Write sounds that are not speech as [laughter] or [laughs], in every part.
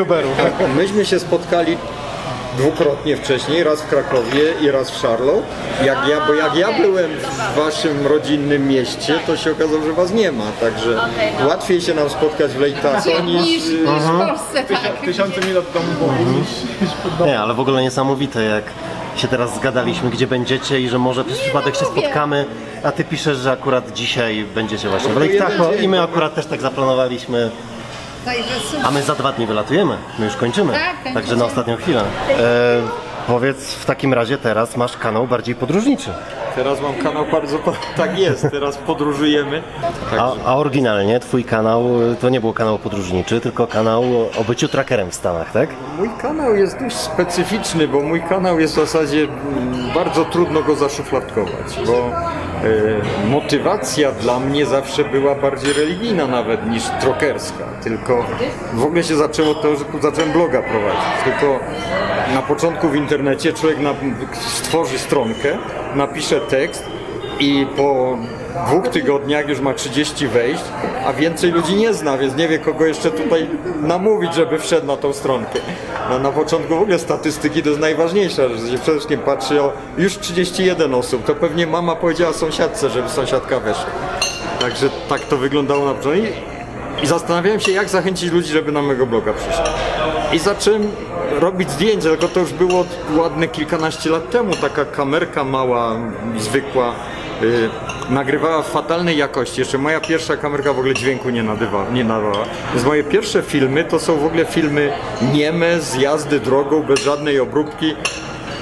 youtuberów. Myśmy się spotkali dwukrotnie wcześniej, raz w Krakowie i raz w Charlotte. Jak ja, bo jak ja byłem w waszym rodzinnym mieście, to się okazało, że was nie ma, także no. łatwiej się nam spotkać w Lejtaco Niż, niż... niż w Polsce, tak. Tysiące mil od domu było niż, niż pod domem. Nie, ale w ogóle niesamowite, jak się teraz zgadaliśmy, gdzie będziecie i że może przez przypadek się mówię. spotkamy, a ty piszesz, że akurat dzisiaj będziecie właśnie w No Lake jeden Tahoe dzień, i my akurat też tak zaplanowaliśmy, Także super. a my za dwa dni wylatujemy, my już kończymy, Tak, także na ostatnią chwilę. E, powiedz w takim razie teraz masz kanał bardziej podróżniczy, Teraz mam kanał bardzo... Tak jest, teraz podróżujemy. a, a oryginalnie twój kanał to nie był kanał podróżniczy, tylko kanał o byciu trackerem w Stanach, tak? mój kanał jest dość specyficzny, bo mój kanał jest w zasadzie bardzo trudno go zaszufladkować, bo e, motywacja dla mnie zawsze była bardziej religijna nawet niż trokerska, tylko w ogóle się zaczęło to, że zacząłem bloga prowadzić, tylko na początku w internecie człowiek stworzy stronkę, napisze tekst i po dwóch tygodniach już ma 30 wejść, a więcej ludzi nie zna, więc nie wie kogo jeszcze tutaj namówić, żeby wszedł na tą stronkę. No, na początku w ogóle statystyki to jest że się przede wszystkim patrzy o już 31 osób, to pewnie mama powiedziała sąsiadce, żeby sąsiadka weszła. Także tak to wyglądało na początku. I- zastanawiałem się, jak zachęcić ludzi, żeby na mojego bloga przyszli. I zacząłem robić zdjęcia, tylko to już było ładne kilkanaście lat temu. Taka kamerka mała, zwykła, y, nagrywała w fatalnej jakości. Jeszcze moja pierwsza kamerka w ogóle dźwięku nie, nadywa, nie nadawała. Więc moje pierwsze filmy to są w ogóle filmy nieme, z jazdy drogą, bez żadnej obróbki.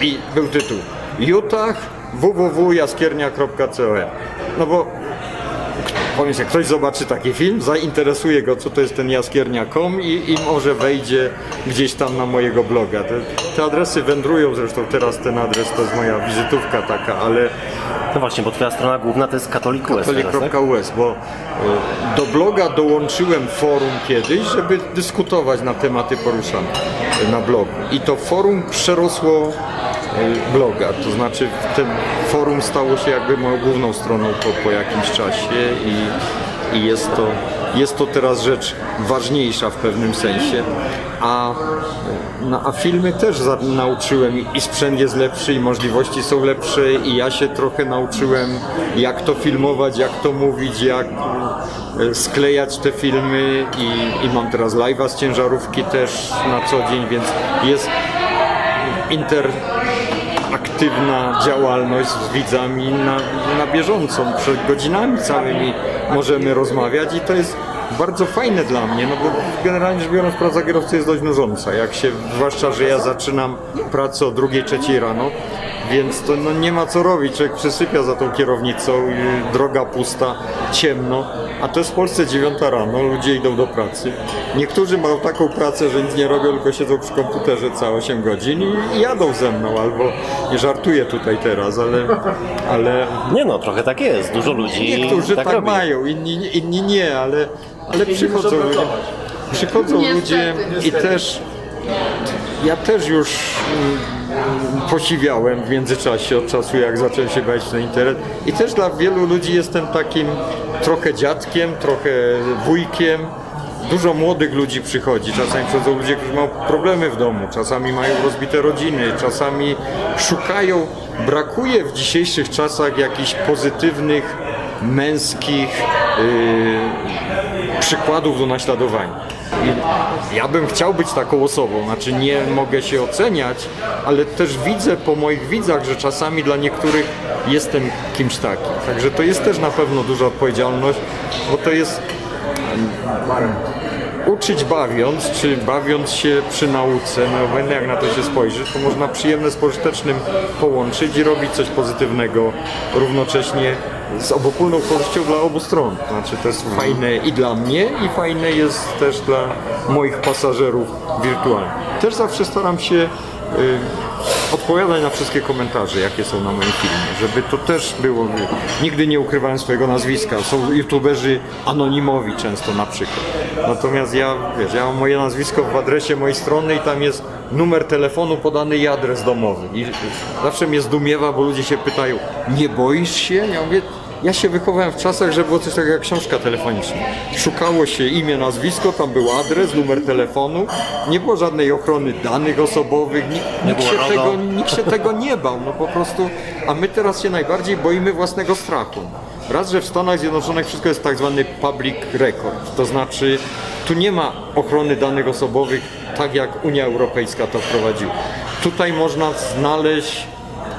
I był tytuł Utah www.jaskiernia.com No bo Pomyśl, jak ktoś zobaczy taki film, zainteresuje go, co to jest ten jaskiernia.com i, i może wejdzie gdzieś tam na mojego bloga. Te, te adresy wędrują, zresztą teraz ten adres to jest moja wizytówka taka, ale No właśnie, bo twoja strona główna to jest Katolik US teraz, tak? katolik.us, bo y, do bloga dołączyłem forum kiedyś, żeby dyskutować na tematy poruszane y, na blogu. I to forum przerosło bloga, to znaczy ten forum stało się jakby moją główną stroną po, po jakimś czasie i, i jest, to, jest to teraz rzecz ważniejsza w pewnym sensie. A, no, a filmy też za, nauczyłem i- sprzęt jest lepszy i możliwości są lepsze i ja się trochę nauczyłem jak to filmować, jak to mówić, jak y, sklejać te filmy i, i mam teraz live'a z ciężarówki też na co dzień, więc jest interaktywna działalność z widzami na, na bieżąco. Przed godzinami całymi możemy rozmawiać i to jest bardzo fajne dla mnie, no bo generalnie rzecz biorąc praca kierowcy jest dość nużąca. Jak się, zwłaszcza, że ja zaczynam pracę o drugiej, trzeciej rano, więc to no, nie ma co robić. Człowiek przysypia za tą kierownicą, i droga pusta, ciemno, a to jest w Polsce dziewiąta rano, ludzie idą do pracy. Niektórzy mają taką pracę, że nic nie robią, tylko siedzą przy komputerze całe 8 godzin i, jadą ze mną, albo nie żartuję tutaj teraz, ale, ale Nie no, trochę tak jest, dużo ludzi niektórzy tak, robi. mają, inni, inni nie, ale, ale przychodzą ludzie, przychodzą ludzie Niestety. i też ja też już mm, posiwiałem w międzyczasie od czasu jak zacząłem się bawić na internet. I też dla wielu ludzi jestem takim trochę dziadkiem, trochę wujkiem. Dużo młodych ludzi przychodzi, czasami przychodzą ludzie, którzy mają problemy w domu, czasami mają rozbite rodziny, czasami szukają, brakuje w dzisiejszych czasach jakichś pozytywnych, męskich yy, przykładów do naśladowania. Ja bym chciał być taką osobą, znaczy nie mogę się oceniać, ale też widzę po moich widzach, że czasami dla niektórych jestem kimś takim. Także to jest też na pewno duża odpowiedzialność, bo to jest uczyć bawiąc, czy bawiąc się przy nauce, no jak na to się spojrzy, to można przyjemne z pożytecznym połączyć i robić coś pozytywnego równocześnie z obopólną korzyścią dla obu stron. Znaczy to jest fajne i dla mnie i fajne jest też dla moich pasażerów wirtualnych. Też zawsze staram się y, odpowiadać na wszystkie komentarze, jakie są na moim filmie, żeby to też było. Nigdy nie ukrywałem swojego nazwiska. Są youtuberzy anonimowi często na przykład. Natomiast ja, wiesz, ja mam moje nazwisko w adresie mojej strony i tam jest numer telefonu podany i adres domowy. I zawsze mnie zdumiewa, bo ludzie się pytają, nie boisz się? Ja mówię, ja się wychowałem w czasach, że było coś takiego jak książka telefoniczna. Szukało się imię, nazwisko, tam był adres, numer telefonu. Nie było żadnej ochrony danych osobowych, nikt, nikt, się, RODO. tego, nikt się tego nie bał. No po prostu, a my teraz się najbardziej boimy własnego strachu. Raz, że w Stanach Zjednoczonych wszystko jest tak zwany public record, to znaczy tu nie ma ochrony danych osobowych tak jak Unia Europejska to wprowadziła. Tutaj można znaleźć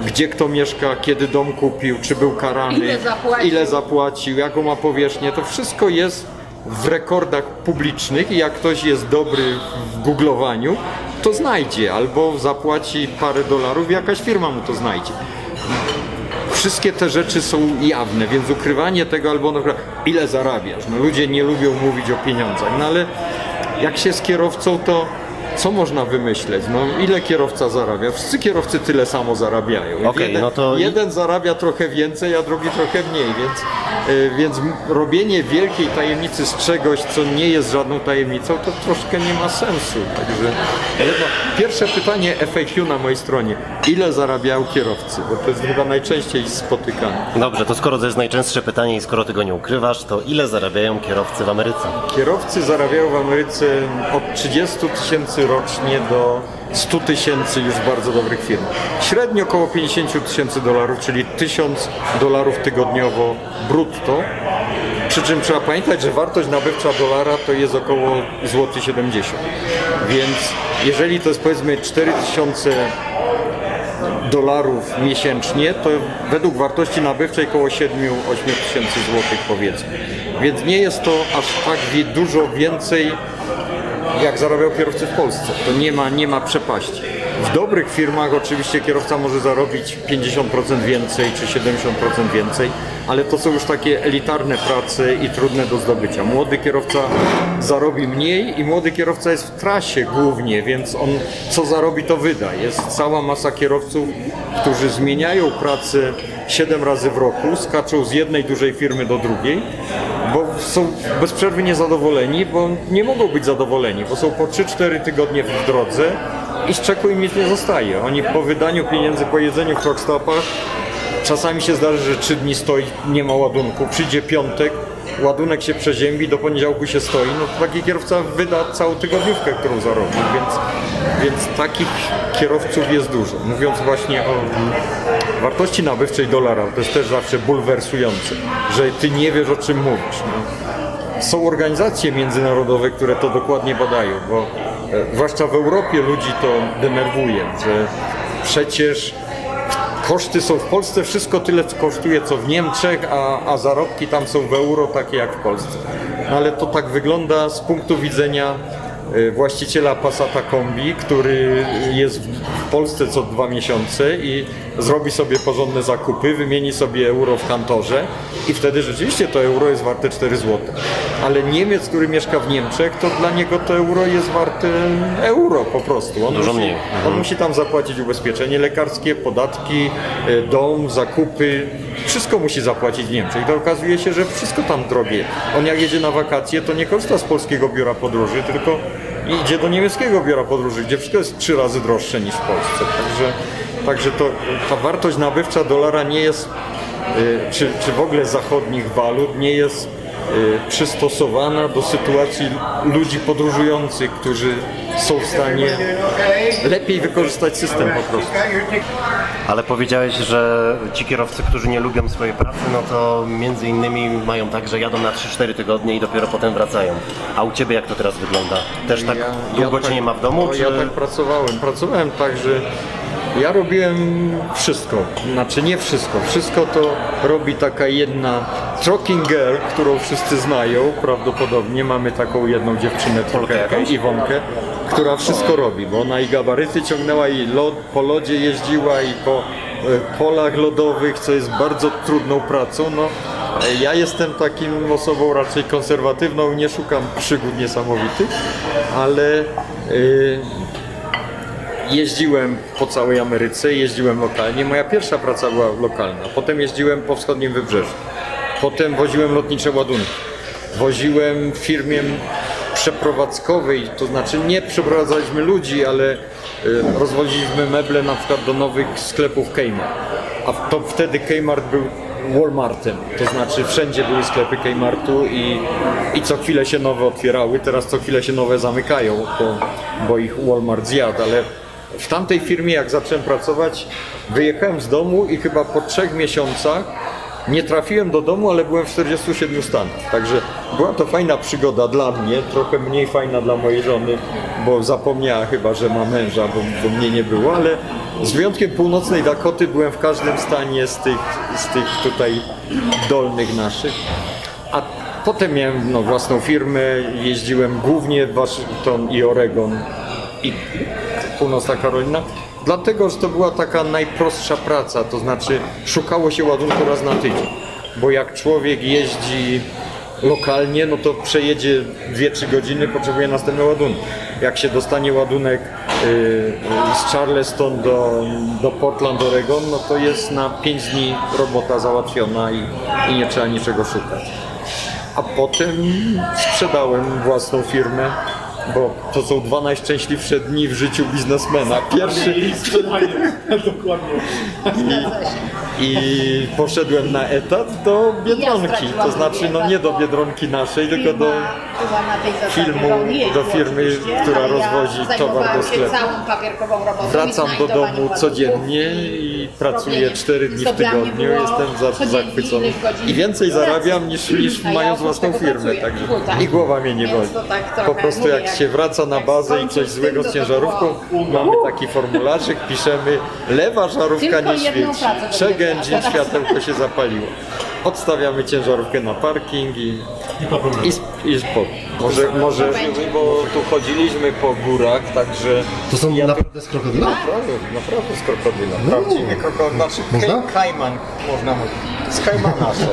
gdzie kto mieszka, kiedy dom kupił, czy był karany, Ile zapłacił. ile zapłacił, jaką ma powierzchnię. To wszystko jest w rekordach publicznych i jak ktoś jest dobry w googlowaniu, to znajdzie albo zapłaci parę dolarów i jakaś firma mu to znajdzie. Wszystkie te rzeczy są jawne, więc ukrywanie tego albo na przykład ile zarabiasz. No ludzie nie lubią mówić o pieniądzach, no ale jak się z kierowcą, to co można wymyśleć? No ile kierowca zarabia? Wszyscy kierowcy tyle samo zarabiają. Okej, jeden, no to- jeden zarabia trochę więcej, a drugi trochę mniej, więc, więc m- robienie wielkiej tajemnicy z czegoś, co nie jest żadną tajemnicą, to troszkę nie ma sensu. Także jedno, pierwsze pytanie FAQ na mojej stronie. Ile zarabiają kierowcy? Bo to jest chyba najczęściej spotykane. Dobrze, to skoro to jest najczęstsze pytanie i skoro tego nie ukrywasz, to ile zarabiają kierowcy w Ameryce? Kierowcy zarabiają w Ameryce od 30 tysięcy rocznie do 100 tysięcy już bardzo dobrych firmach. Średnio około 50 tysięcy dolarów, czyli 1000 dolarów tygodniowo brutto. Przy czym trzeba pamiętać, że wartość nabywcza dolara to jest około złoty 70. Więc jeżeli to jest powiedzmy 4000 dolarów miesięcznie, to według wartości nabywczej około 7-8 tysięcy złotych powiedzmy. Więc nie jest to aż tak dużo więcej jak zarabiał kierowcy w Polsce. To nie ma, nie ma przepaści. W dobrych firmach oczywiście kierowca może zarobić 50% więcej czy 70% więcej, ale to są już takie elitarne prace i trudne do zdobycia. Młody kierowca zarobi mniej i młody kierowca jest w trasie głównie, więc on co zarobi to wyda. Jest cała masa kierowców, którzy zmieniają pracę 7 razy w roku, skaczą z jednej dużej firmy do drugiej, bo są bez przerwy niezadowoleni, bo nie mogą być zadowoleni, bo są po 3-4 tygodnie w drodze i z czeku im nic nie zostaje. Oni po wydaniu pieniędzy, po jedzeniu w truckstopach, czasami się zdarzy, że 3 dni stoi, nie ma ładunku, przyjdzie piątek, ładunek się przeziębi, do poniedziałku się stoi, no to taki kierowca wyda całą tygodniówkę, którą zarobił, więc, więc takich kierowców jest dużo. Mówiąc właśnie o wartości nabywczej dolara, to jest też zawsze bulwersujące, że ty nie wiesz o czym mówisz. No. Są organizacje międzynarodowe, które to dokładnie badają, bo e, zwłaszcza w Europie ludzi to denerwuje, że przecież koszty są w Polsce wszystko tyle kosztuje co w Niemczech, a, a zarobki tam są w euro takie jak w Polsce. No ale to tak wygląda z punktu widzenia e, właściciela Passata Kombi, który jest w Polsce co dwa miesiące i zrobi sobie porządne zakupy, wymieni sobie euro w kantorze i wtedy rzeczywiście to euro jest warte 4 zł. Ale Niemiec, który mieszka w Niemczech, to dla niego to euro jest warte euro po prostu. On Dużo musi, mniej. on musi tam zapłacić ubezpieczenie lekarskie, podatki, e, dom, zakupy. Wszystko musi zapłacić w Niemczech. I to okazuje się, że wszystko tam drogie. On jak jedzie na wakacje, to nie korzysta z polskiego biura podróży, tylko idzie do niemieckiego biura podróży, gdzie wszystko jest trzy razy droższe niż w Polsce. Także, także to, ta wartość nabywcza dolara nie jest, e, czy, czy w ogóle zachodnich walut, nie jest e, przystosowana do sytuacji ludzi podróżujących, którzy są w stanie lepiej wykorzystać system po prostu. Ale powiedziałeś, że ci kierowcy, którzy nie lubią swojej pracy, no to między innymi mają tak, że jadą na 3-4 tygodnie i dopiero potem wracają. A u Ciebie jak to teraz wygląda? Też tak długo Cię nie ma w domu? no, czy... Ja tak pracowałem. Pracowałem tak, że ja robiłem wszystko. Znaczy nie wszystko. Wszystko to robi taka jedna trucking girl, którą wszyscy znają prawdopodobnie. Mamy taką jedną dziewczynę, jakąś? Iwonkę, która wszystko robi, bo ona i gabaryty ciągnęła i lod, po lodzie jeździła i po e, polach lodowych, co jest bardzo trudną pracą. No, e, ja jestem takim osobą raczej konserwatywną, nie szukam przygód niesamowitych, ale y, jeździłem po całej Ameryce, jeździłem lokalnie. Moja pierwsza praca była lokalna. Potem jeździłem po wschodnim wybrzeżu. Potem woziłem lotnicze ładunki. Woziłem w firmie przeprowadzkowej, to znaczy nie przeprowadzaliśmy ludzi, ale y, rozwoziliśmy meble na przykład do nowych sklepów Kmart. A to wtedy Kmart był Walmartem. To znaczy wszędzie były sklepy Kmartu i, i co chwilę się nowe otwierały, teraz co chwilę się nowe zamykają, bo, bo ich Walmart zjadł, ale w tamtej firmie jak zacząłem pracować, wyjechałem z domu i chyba po trzech miesiącach nie trafiłem do domu, ale byłem w 47 stanach. Także była to fajna przygoda dla mnie, trochę mniej fajna dla mojej żony, bo zapomniała chyba, że ma męża, bo, bo mnie nie było, ale z wyjątkiem północnej Dakoty byłem w każdym stanie z tych, z tych tutaj dolnych naszych. A potem miałem no, własną firmę, jeździłem głównie w Waszyngton i Oregon i północna Karolina. Dlatego, że to była taka najprostsza praca, to znaczy szukało się ładunku raz na tydzień. Bo jak człowiek jeździ lokalnie, no to przejedzie 2-3 godziny, potrzebuje następny ładunek. Jak się dostanie ładunek y, z Charleston do, do Portland, Oregon, no to jest na 5 dni robota załatwiona i, i nie trzeba niczego szukać. A potem sprzedałem własną firmę, bo to są dwa najszczęśliwsze dni w życiu biznesmena. Pierwszy I. Dokładnie. i poszedłem na etat do Biedronki. To znaczy, no nie do Biedronki naszej, tylko do filmu, do firmy, która ja rozwozi towar do sklepu. i Wracam do domu codziennie i pracuję 4 dni w tygodniu. Jestem za, zachwycony. I więcej zarabiam niż, niż mając własną firmę. Także i głowa mnie nie boli. Tak Po prostu jak się wraca na bazę i coś złego z ciężarówką, mamy taki formularzyk, piszemy lewa żarówka nie świeci, miała. światełko się zapaliło. Odstawiamy ciężarówkę na parking i I po i, spoko. Może, może, bo tu chodziliśmy po górach, także To są naprawdę z krokodyla? naprawdę, naprawdę z krokodyla. Prawdziwy krokodyl, znaczy Można? kaj, kajman, można mówić. Z kajmana są.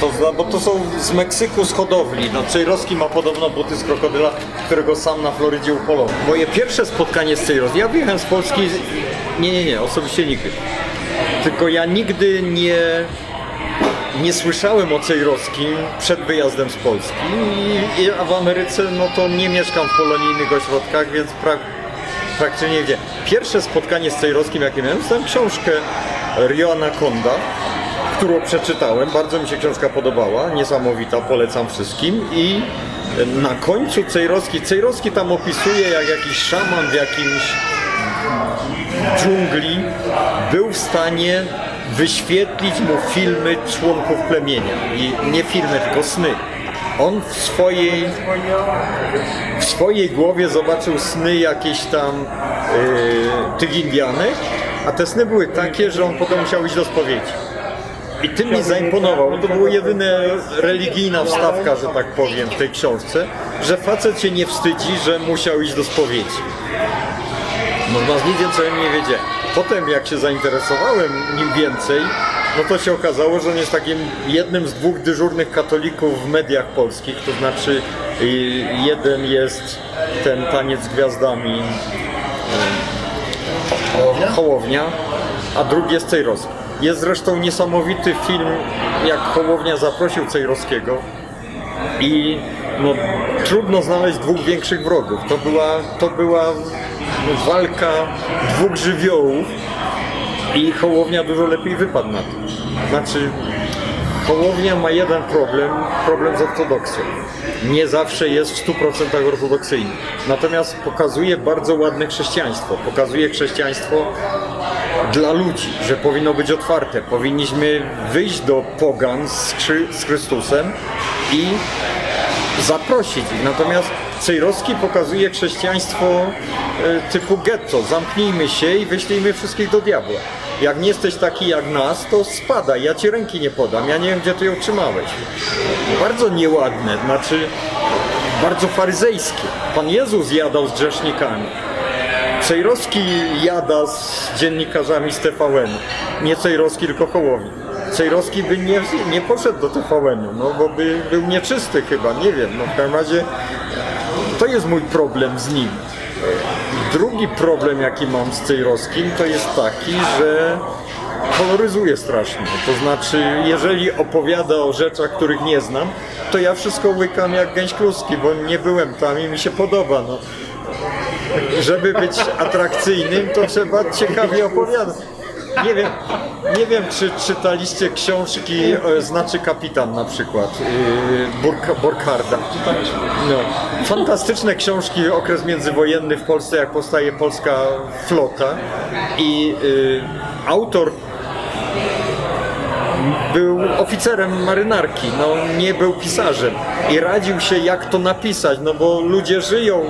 To, bo to są z Meksyku z hodowli. No, Czejrowski ma podobno buty z krokodyla, którego sam na Florydzie upolował. Moje pierwsze spotkanie z Czejrowskim, ja wyjechałem z Polski, nie, nie, nie, osobiście nigdy. Tylko ja nigdy nie, nie słyszałem o Cejrowskim przed wyjazdem z Polski, I, a w Ameryce no to nie mieszkam w polonijnych ośrodkach, więc pra, praktycznie nie. Pierwsze spotkanie z Cejrowskim, jakie miałem, dostałem książkę Rio Anaconda, którą przeczytałem. Bardzo mi się książka podobała, niesamowita, polecam wszystkim. I na końcu Cejrowski, Cejrowski tam opisuje, jak jakiś szaman w jakimś dżungli był w stanie wyświetlić mu filmy członków plemienia. I nie filmy, tylko sny. On w swojej, w swojej głowie zobaczył sny jakieś tam yy, tych Indianek, a te sny były takie, że on potem musiał iść do spowiedzi. I tym mi zaimponował. To była jedyna religijna wstawka, że tak powiem, w tej książce, że facet się nie wstydzi, że musiał iść do spowiedzi. Można nic więcej nie wiedziałem. Potem jak się zainteresowałem nim więcej, no to się okazało, że on jest takim jednym z dwóch dyżurnych katolików w mediach polskich, to znaczy y, jeden jest ten taniec z gwiazdami y, Hołownia, a drugi jest Cejrowski. Jest zresztą niesamowity film, jak Hołownia zaprosił Cejrowskiego i no, trudno znaleźć dwóch większych wrogów. To była, to była walka dwóch żywiołów i Hołownia dużo lepiej wypadł na. Znaczy, Hołownia ma jeden problem, problem z ortodoksją. Nie zawsze jest w 100% ortodoksyjny. Natomiast pokazuje bardzo ładne chrześcijaństwo. Pokazuje chrześcijaństwo dla ludzi, że powinno być otwarte. Powinniśmy wyjść do pogan z Chrystusem i zaprosić ich. Natomiast Cejrowski pokazuje chrześcijaństwo e, typu getto. Zamknijmy się i wyślijmy wszystkich do diabła. Jak nie jesteś taki jak nas, to spadaj, ja ci ręki nie podam, ja nie wiem gdzie ty ją trzymałeś. Bardzo nieładne, znaczy bardzo faryzejskie. Pan Jezus jadał z grzesznikami. Cejrowski jada z dziennikarzami z TVN. Nie Cejrowski, tylko Hołowni. Cejrowski by nie, nie poszedł do TVN-u, no bo by był nieczysty chyba, nie wiem. No w każdym razie to jest mój problem z nim. Drugi problem, jaki mam z Cejrowskim, to jest taki, że koloryzuje strasznie. To znaczy, jeżeli opowiada o rzeczach, których nie znam, to ja wszystko łykam jak gęś kluski, bo nie byłem tam i mi się podoba. No żeby być atrakcyjnym, to trzeba ciekawie opowiadać. Nie wiem, Nie wiem, czy czytaliście książki e, Znaczy Kapitan na przykład yy, Burka, Borkharda. No. Fantastyczne książki, okres międzywojenny w Polsce, jak powstaje polska flota i yy, autor był oficerem marynarki, no nie był pisarzem i radził się jak to napisać, no bo ludzie żyją.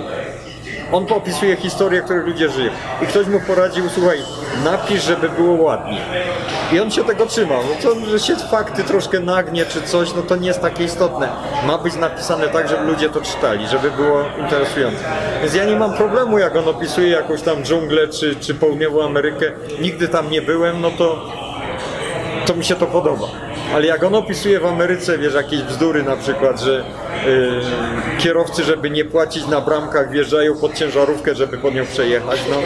On opisuje historie, których ludzie żyją. I ktoś mu poradził, słuchaj, napisz, żeby było ładnie. I on się tego trzymał. No to, że się fakty troszkę nagnie czy coś, no to nie jest takie istotne. Ma być napisane tak, żeby ludzie to czytali, żeby było interesujące. Więc ja nie mam problemu, jak on opisuje jakąś tam dżunglę czy, czy południową Amerykę. Nigdy tam nie byłem, no to to mi się to podoba. Ale jak on opisuje w Ameryce, wiesz, jakieś bzdury na przykład, że y, kierowcy, żeby nie płacić na bramkach, wjeżdżają pod ciężarówkę, żeby po nią przejechać, no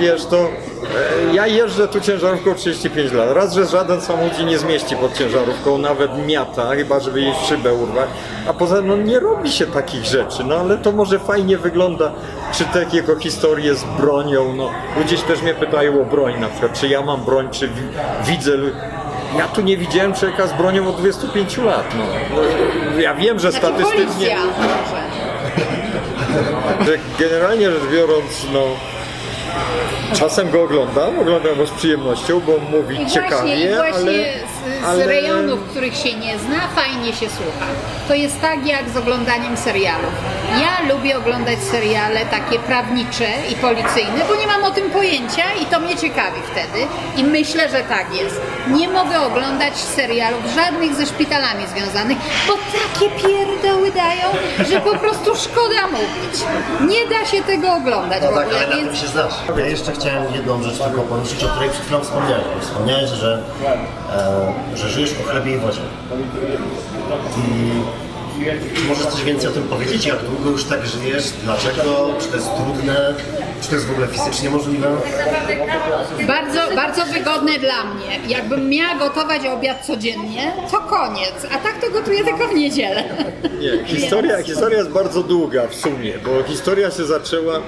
wiesz, to y, ja jeżdżę tu ciężarówką 35 lat. Raz, że żaden samochód nie zmieści pod ciężarówką, nawet miata, chyba żeby jej szybę urwać, a poza no, nie robi się takich rzeczy, no ale to może fajnie wygląda, czy te jego historie z bronią, no ludzie też mnie pytają o broń na przykład, czy ja mam broń, czy wi- widzę ja tu nie widziałem człowieka z bronią od 25 lat. No. Ja wiem, że Znaczy statystycznie, że generalnie rzecz biorąc, no czasem go oglądam, oglądam go z przyjemnością, bo mówi I właśnie, i ciekawie, właśnie ale, z, ale rejonów, których się nie zna, fajnie się słucha. To jest tak jak z oglądaniem serialów. Ja lubię oglądać seriale takie prawnicze i policyjne, bo nie mam o tym pojęcia i to mnie ciekawi wtedy. I myślę, że tak jest. Nie mogę oglądać serialów żadnych ze szpitalami związanych, bo takie pierdoły dają, że po prostu szkoda mówić. Nie da się tego oglądać No tak, ale na więc tym się znasz. Ja jeszcze chciałem jedną rzecz tylko poruszyć, o której przed chwilą wspomniałeś. Wspomniałeś, że, e, że żyjesz po chlebie i wodzie. I czy możesz coś więcej o tym powiedzieć? Jak długo już tak żyjesz? Dlaczego? Czy to jest trudne? Czy to jest w ogóle fizycznie możliwe? Bardzo, bardzo wygodne dla mnie. Jakbym miała gotować obiad codziennie, to koniec. A tak to gotuję tylko w niedzielę. nie, historia, historia jest bardzo długa w sumie, bo historia się zaczęła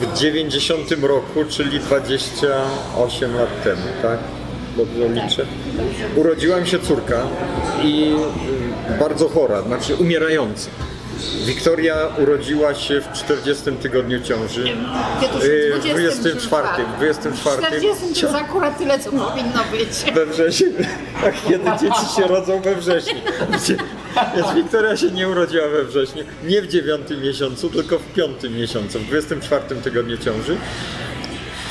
w 90 roku, czyli 28 lat temu, tak? Dobrze liczę. Urodziła mi się córka i y, bardzo chora, znaczy umierająca. Wiktoria urodziła się w 40 tygodniu ciąży. W w 24, 24. 40 to akurat tyle, co powinno być. we wrześniu, [laughs] tak kiedy dzieci się rodzą we wrześniu. Więc Wiktoria się nie urodziła we wrześniu, nie w dziewiątym miesiącu, tylko w piątym miesiącu, w 24 tygodniu ciąży.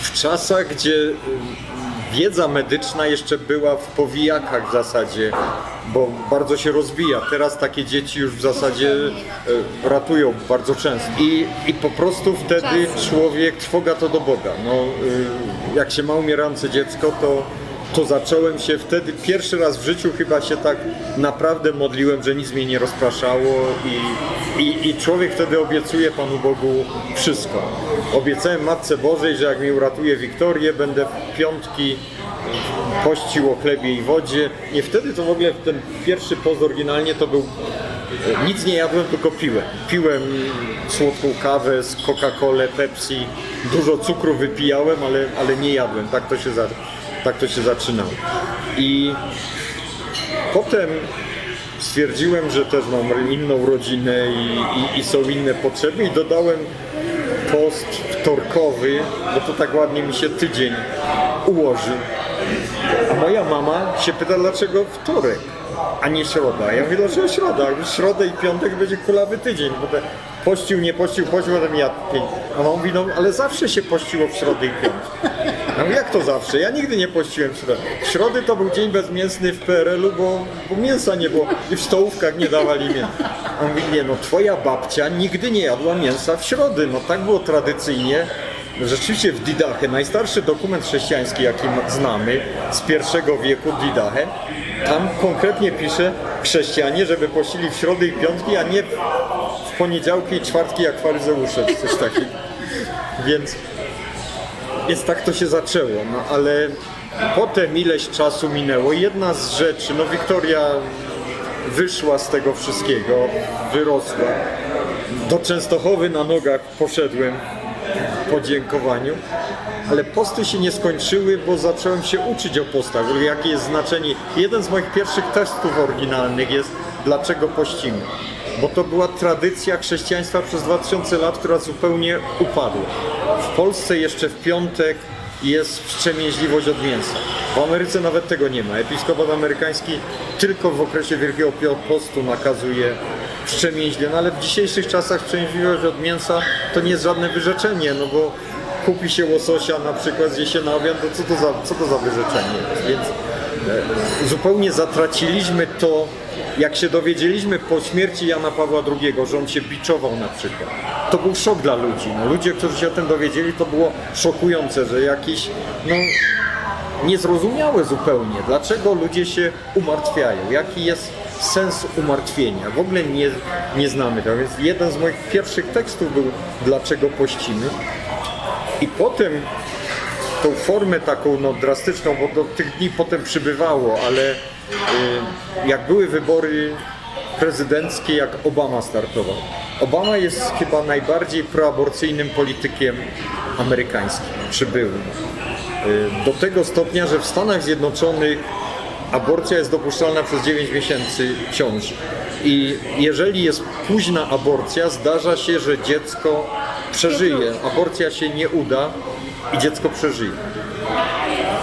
W czasach, gdzie wiedza medyczna jeszcze była w powijakach w zasadzie, bo bardzo się rozwija. Teraz takie dzieci już w zasadzie y, ratują bardzo często. I, i po prostu wtedy człowiek trwoga to do Boga. No, y, jak się ma umierające dziecko, to to zacząłem się wtedy, pierwszy raz w życiu chyba się tak naprawdę modliłem, że nic mnie nie rozpraszało i, i, i człowiek wtedy obiecuje Panu Bogu wszystko. Obiecałem Matce Bożej, że jak mi uratuje Wiktorię, będę piątki pościł o chlebie i wodzie. Nie wtedy to w ogóle ten pierwszy post oryginalnie to był nic nie jadłem, tylko piłem. Piłem słodką kawę z Coca-Colę, Pepsi, dużo cukru wypijałem, ale, ale nie jadłem. Tak to się, za, tak to się zaczynało. I potem stwierdziłem, że też mam inną rodzinę i, i, i są inne potrzeby i dodałem post wtorkowy, bo to tak ładnie mi się tydzień ułożył. A moja mama się pyta, dlaczego wtorek, a nie środa. Ja mówię, dlaczego środa? W środę i piątek będzie kulawy tydzień. Bo te pościł, nie pościł, pościł, potem jadł pięć. A mama mówi, no ale zawsze się pościło w środę i piątek. Ja mówię, jak to zawsze? Ja nigdy nie pościłem w środę. W środy to był dzień bezmięsny w PRL-u, bo, bo mięsa nie było i w stołówkach nie dawali mięsa. A mówi, nie no, twoja babcia nigdy nie jadła mięsa w środy. No tak było tradycyjnie. Rzeczywiście w Didache, najstarszy dokument chrześcijański, jaki znamy z pierwszego wieku Didache, tam konkretnie pisze chrześcijanie, żeby pościli w środy i piątki, a nie poniedziałki i czwartki jak faryzeusze, czy coś takiego. Więc, więc tak to się zaczęło, no ale potem ileś czasu minęło. Jedna z rzeczy, no Wiktoria wyszła z tego wszystkiego, wyrosła. Do Częstochowy na nogach poszedłem podziękowaniu. Ale posty się nie skończyły, bo zacząłem się uczyć o postach, jakie jest znaczenie. Jeden z moich pierwszych testów oryginalnych jest dlaczego pościmy. Bo to była tradycja chrześcijaństwa przez 2000 lat, która zupełnie upadła. W Polsce jeszcze w piątek jest wstrzemięźliwość od mięsa. W Ameryce nawet tego nie ma. Episkopat amerykański tylko w okresie Wielkiego Postu nakazuje wstrzemięźle, no ale w dzisiejszych czasach wstrzemięźliwość od mięsa to nie jest żadne wyrzeczenie, no bo kupi się łososia na przykład, zje się na obiad, to co to za, co to za wyrzeczenie? Więc e, zupełnie zatraciliśmy to, jak się dowiedzieliśmy po śmierci Jana Pawła II, że on się biczował na przykład. To był szok dla ludzi. No, ludzie, którzy się o tym dowiedzieli, to było szokujące, że jakiś, no, niezrozumiałe zupełnie, dlaczego ludzie się umartwiają, jaki jest sens umartwienia. W ogóle nie, nie znamy tego, więc jeden z moich pierwszych tekstów był Dlaczego pościmy. I potem tą formę taką no, drastyczną, bo do tych dni potem przybywało, ale jak były wybory prezydenckie, jak Obama startował. Obama jest chyba najbardziej proaborcyjnym politykiem amerykańskim, przybyłym. Y, Do tego stopnia, że w Stanach Zjednoczonych aborcja jest dopuszczalna przez 9 miesięcy ciąży. I jeżeli jest późna aborcja, zdarza się, że dziecko przeżyje. Aborcja się nie uda i dziecko przeżyje.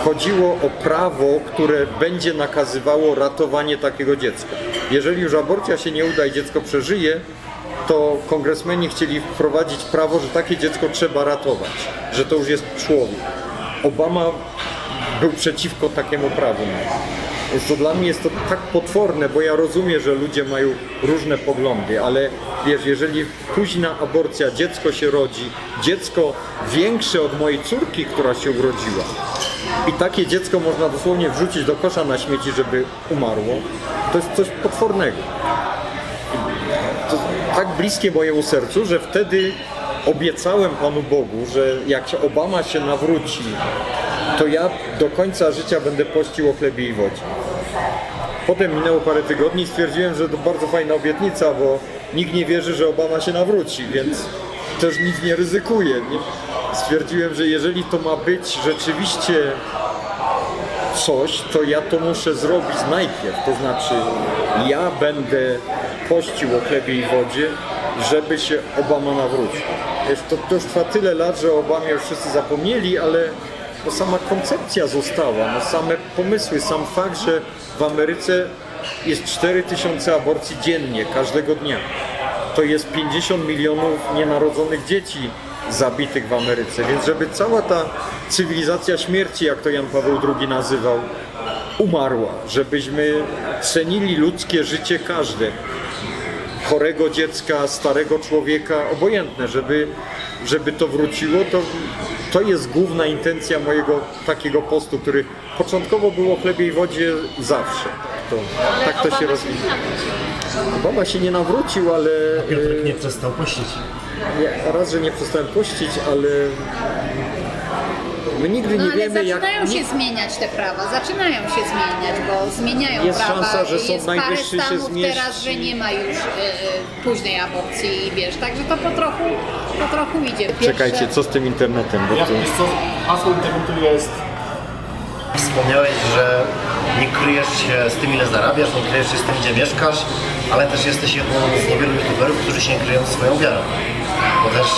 Chodziło o prawo, które będzie nakazywało ratowanie takiego dziecka. Jeżeli już aborcja się nie uda i dziecko przeżyje, to kongresmeni chcieli wprowadzić prawo, że takie dziecko trzeba ratować, że to już jest człowiek. Obama był przeciwko takiemu prawu. To dla mnie jest to tak potworne, bo ja rozumiem, że ludzie mają różne poglądy, ale wiesz, jeżeli późna aborcja, dziecko się rodzi, dziecko większe od mojej córki, która się urodziła, i takie dziecko można dosłownie wrzucić do kosza na śmieci, żeby umarło, to jest coś potwornego to tak bliskie mojemu sercu, że wtedy obiecałem Panu Bogu, że jak się Obama się nawróci, to ja do końca życia będę pościł o chlebie i wodzie. Potem minęło parę tygodni i stwierdziłem, że to bardzo fajna obietnica, bo nikt nie wierzy, że Obama się nawróci, więc też nic nie ryzykuję. Nie? Stwierdziłem, że jeżeli to ma być rzeczywiście coś, to ja to muszę zrobić najpierw. To znaczy, ja będę pościł o chlebie i wodzie, żeby się Obama nawrócił. To, to już trwa tyle lat, że o Obamie już wszyscy zapomnieli, ale to sama koncepcja została, no same pomysły, sam fakt, że w Ameryce jest 4000 aborcji dziennie, każdego dnia. To jest 50 milionów nienarodzonych dzieci zabitych w Ameryce. Więc żeby cała ta cywilizacja śmierci, jak to Jan Paweł II nazywał, umarła, żebyśmy cenili ludzkie życie każde, chorego dziecka, starego człowieka, obojętne, żeby, żeby to wróciło, to, to jest główna intencja mojego takiego postu, który początkowo było chlebie i wodzie zawsze. To, tak to się rozwija. Obama się nie nawrócił, ale Piotrek nie przestał pościć. ja, raz, że nie przestałem puścić, ale my nigdy No nie ale wiemy jak... zaczynają się zmieniać te prawa, zaczynają się zmieniać, bo zmieniają Jest prawa. szansa, że Jest Sąd parę Najwyższy się stanów zmieści. teraz, że nie ma już e, e, późnej aborcji, wiesz, także to po trochu, po trochu idzie. Pierwsze- Czekajcie, co z tym internetem? Bo Ja, to... wiesz co, hasło internetu jest Wspomniałeś, że nie kryjesz się z tym, ile zarabiasz, nie kryjesz się z tym, gdzie mieszkasz, ale też jesteś jedną z niewielu youtuberów, którzy się nie kryją swoją wiarą. Bo też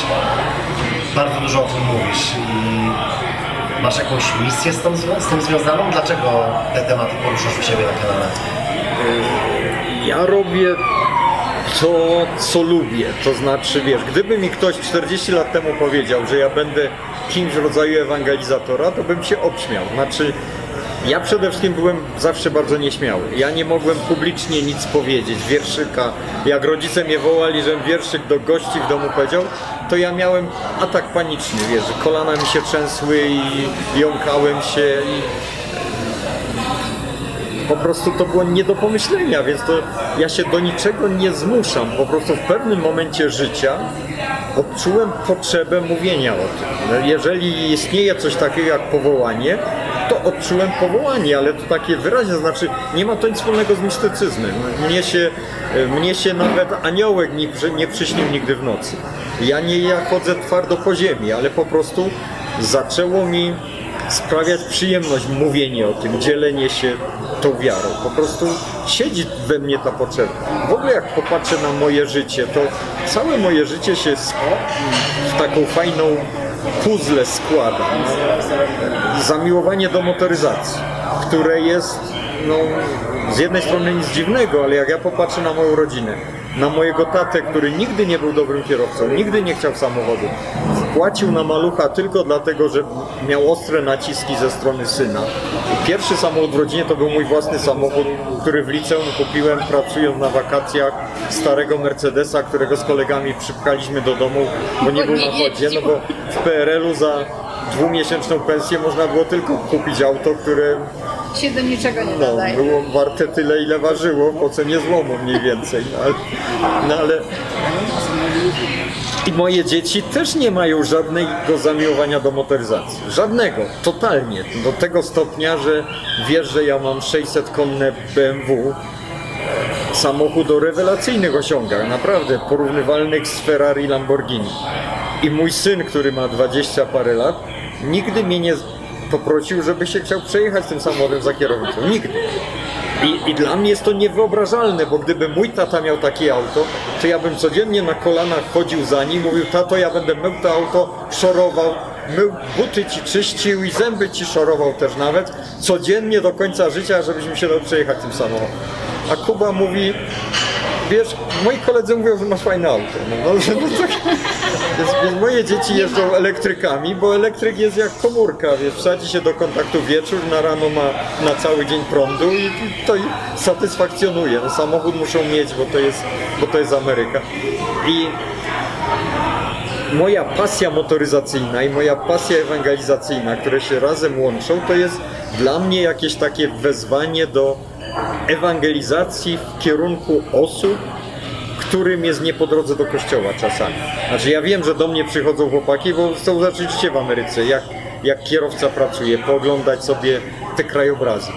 bardzo dużo o tym mówisz i masz jakąś misję z z tym związaną? Dlaczego te tematy poruszasz u siebie na kanale? Ja robię to, co lubię. To znaczy, wiesz, gdyby mi ktoś 40 lat temu powiedział, że ja będę kimś w rodzaju ewangelizatora, to bym się obśmiał. Znaczy, ja przede wszystkim byłem zawsze bardzo nieśmiały. Ja nie mogłem publicznie nic powiedzieć, wierszyka. Jak rodzice mnie wołali, żebym wierszyk do gości w domu powiedział, to ja miałem atak paniczny, wiesz, kolana mi się trzęsły i jąkałem się i po prostu to było nie do pomyślenia, więc to ja się do niczego nie zmuszam. Po prostu w pewnym momencie życia odczułem potrzebę mówienia o tym. No, Jeżeli istnieje coś takiego jak powołanie, odczułem powołanie, ale to takie wyraźne, znaczy nie ma to nic wspólnego z mistycyzmem. Mnie się, mnie się nawet aniołek nie, nie przyśnił nigdy w nocy. Ja nie ja chodzę twardo po ziemi, ale po prostu zaczęło mi sprawiać przyjemność mówienie o tym, dzielenie się tą wiarą. Po prostu siedzi we mnie ta potrzeba. W ogóle jak popatrzę na moje życie, to całe moje życie się w taką fajną puzzle składa. Zamiłowanie do motoryzacji, które jest no, z jednej strony nic dziwnego, ale jak ja popatrzę na moją rodzinę, na mojego tatę, który nigdy nie był dobrym kierowcą, nigdy nie chciał samochodu, wpłacił na malucha tylko dlatego, że miał ostre naciski ze strony syna. Pierwszy samochód w rodzinie to był mój własny samochód, który w liceum kupiłem pracując na wakacjach starego Mercedesa, którego z kolegami przypchaliśmy do domu, bo nie był na chodzie, no bo w PRL-u za dwumiesięczną pensję można było tylko kupić auto, które Się do niczego nie no, nadaje. było warte tyle, ile ważyło, po cenie złomu mniej więcej. No ale, no ale... I moje dzieci też nie mają żadnego zamiłowania do motoryzacji. Żadnego, totalnie. Do tego stopnia, że wiesz, że ja mam 600-konne BMW, samochód o rewelacyjnych osiągach, naprawdę porównywalnych z Ferrari Lamborghini. I mój syn, który ma 20 parę lat, nigdy mnie nie poprosił, żeby się chciał przejechać tym samochodem za kierownicą. Nigdy. I, I dla mnie jest to niewyobrażalne, bo gdyby mój tata miał takie auto, to ja bym codziennie na kolanach chodził za nim, mówił, tato, ja będę mył to auto, szorował, mył buty ci czyścił i zęby ci szorował też nawet, codziennie do końca życia, żebyśmy się dał przejechać tym samochodem. A Kuba mówi, wiesz, moi koledzy mówią, że masz fajne auto. No dobrze, no tak. Moje dzieci jeżdżą elektrykami, bo elektryk jest jak komórka, wiesz, wsadzi się do kontaktu wieczór, na rano ma na cały dzień prądu i i to ich satysfakcjonuje. No, samochód muszą mieć, bo to jest, bo to jest Ameryka. I moja pasja motoryzacyjna i moja pasja ewangelizacyjna, które się razem łączą, to jest dla mnie jakieś takie wezwanie do ewangelizacji w kierunku osób, którym jest nie po drodze do kościoła czasami. Znaczy ja wiem, że do mnie przychodzą chłopaki, bo chcą zacząć życie w Ameryce, jak, jak kierowca pracuje, pooglądać sobie te krajobrazy.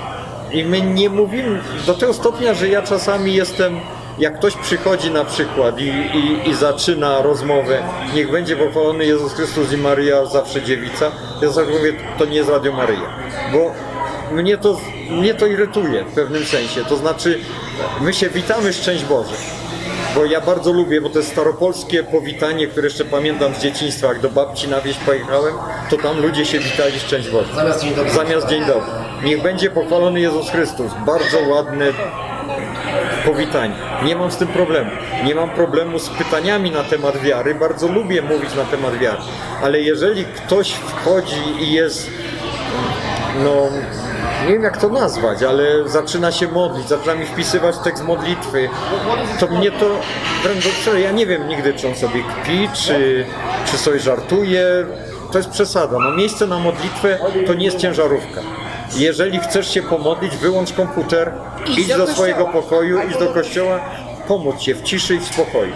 I my nie mówimy do tego stopnia, że ja czasami jestem, jak ktoś przychodzi na przykład i, i, i zaczyna rozmowę, niech będzie pochwalony Jezus Chrystus i Maryja, zawsze dziewica, ja zawsze mówię, to nie jest Radio Maryja, bo mnie to, mnie to irytuje w pewnym sensie, to znaczy my się witamy, szczęść Boże. Bo ja bardzo lubię, bo to jest staropolskie powitanie, które jeszcze pamiętam z dzieciństwa, jak do babci na wieś pojechałem, to tam ludzie się witali szczęść Boże. Zamiast dzień dobry. Zamiast dzień dobry. Niech będzie pochwalony Jezus Chrystus. Bardzo ładne powitanie. Nie mam z tym problemu. Nie mam problemu z pytaniami na temat wiary. Bardzo lubię mówić na temat wiary. Ale jeżeli ktoś wchodzi i jest no nie wiem jak to nazwać, ale zaczyna się modlić, zaczyna mi wpisywać tekst modlitwy, to mnie to wręcz odczuje. Ja nie wiem nigdy, czy on sobie kpi, czy, czy sobie żartuje. To jest przesada. No miejsce na modlitwę to nie jest ciężarówka. Jeżeli chcesz się pomodlić, wyłącz komputer, Idź idź do do swojego pokoju, idź do kościoła, pomódl się w ciszy i w spokoju.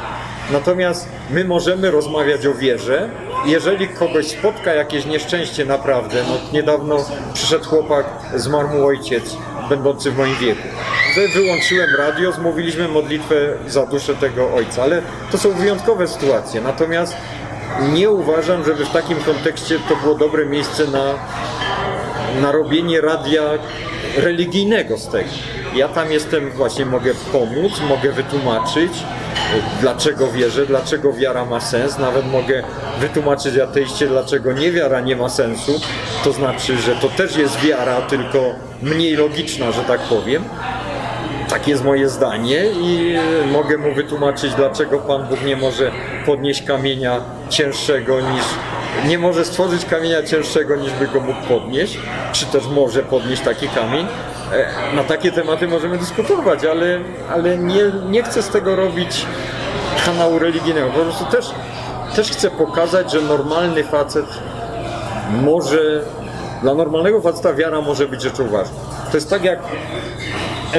Natomiast my możemy rozmawiać o wierze. Jeżeli kogoś spotka jakieś nieszczęście naprawdę, no niedawno przyszedł chłopak, zmarł mu ojciec, będący w moim wieku. Wyłączyłem radio, zmówiliśmy modlitwę za duszę tego ojca, ale to są wyjątkowe sytuacje. Natomiast nie uważam, żeby w takim kontekście to było dobre miejsce na na robienie radia religijnego z tego. Ja tam jestem, właśnie mogę pomóc, mogę wytłumaczyć, dlaczego wierzę, dlaczego wiara ma sens, nawet mogę wytłumaczyć ateiście, dlaczego niewiara nie ma sensu, to znaczy, że to też jest wiara, tylko mniej logiczna, że tak powiem. Tak jest moje zdanie i mogę mu wytłumaczyć, dlaczego Pan Bóg nie może podnieść kamienia cięższego niż. Nie może stworzyć kamienia cięższego niż by go mógł podnieść, czy też może podnieść taki kamień. E, Na takie tematy możemy dyskutować, ale, ale nie, nie chcę z tego robić kanału religijnego. Po prostu też, też chcę pokazać, że normalny facet może. Dla normalnego faceta wiara może być rzeczą ważną. To jest tak jak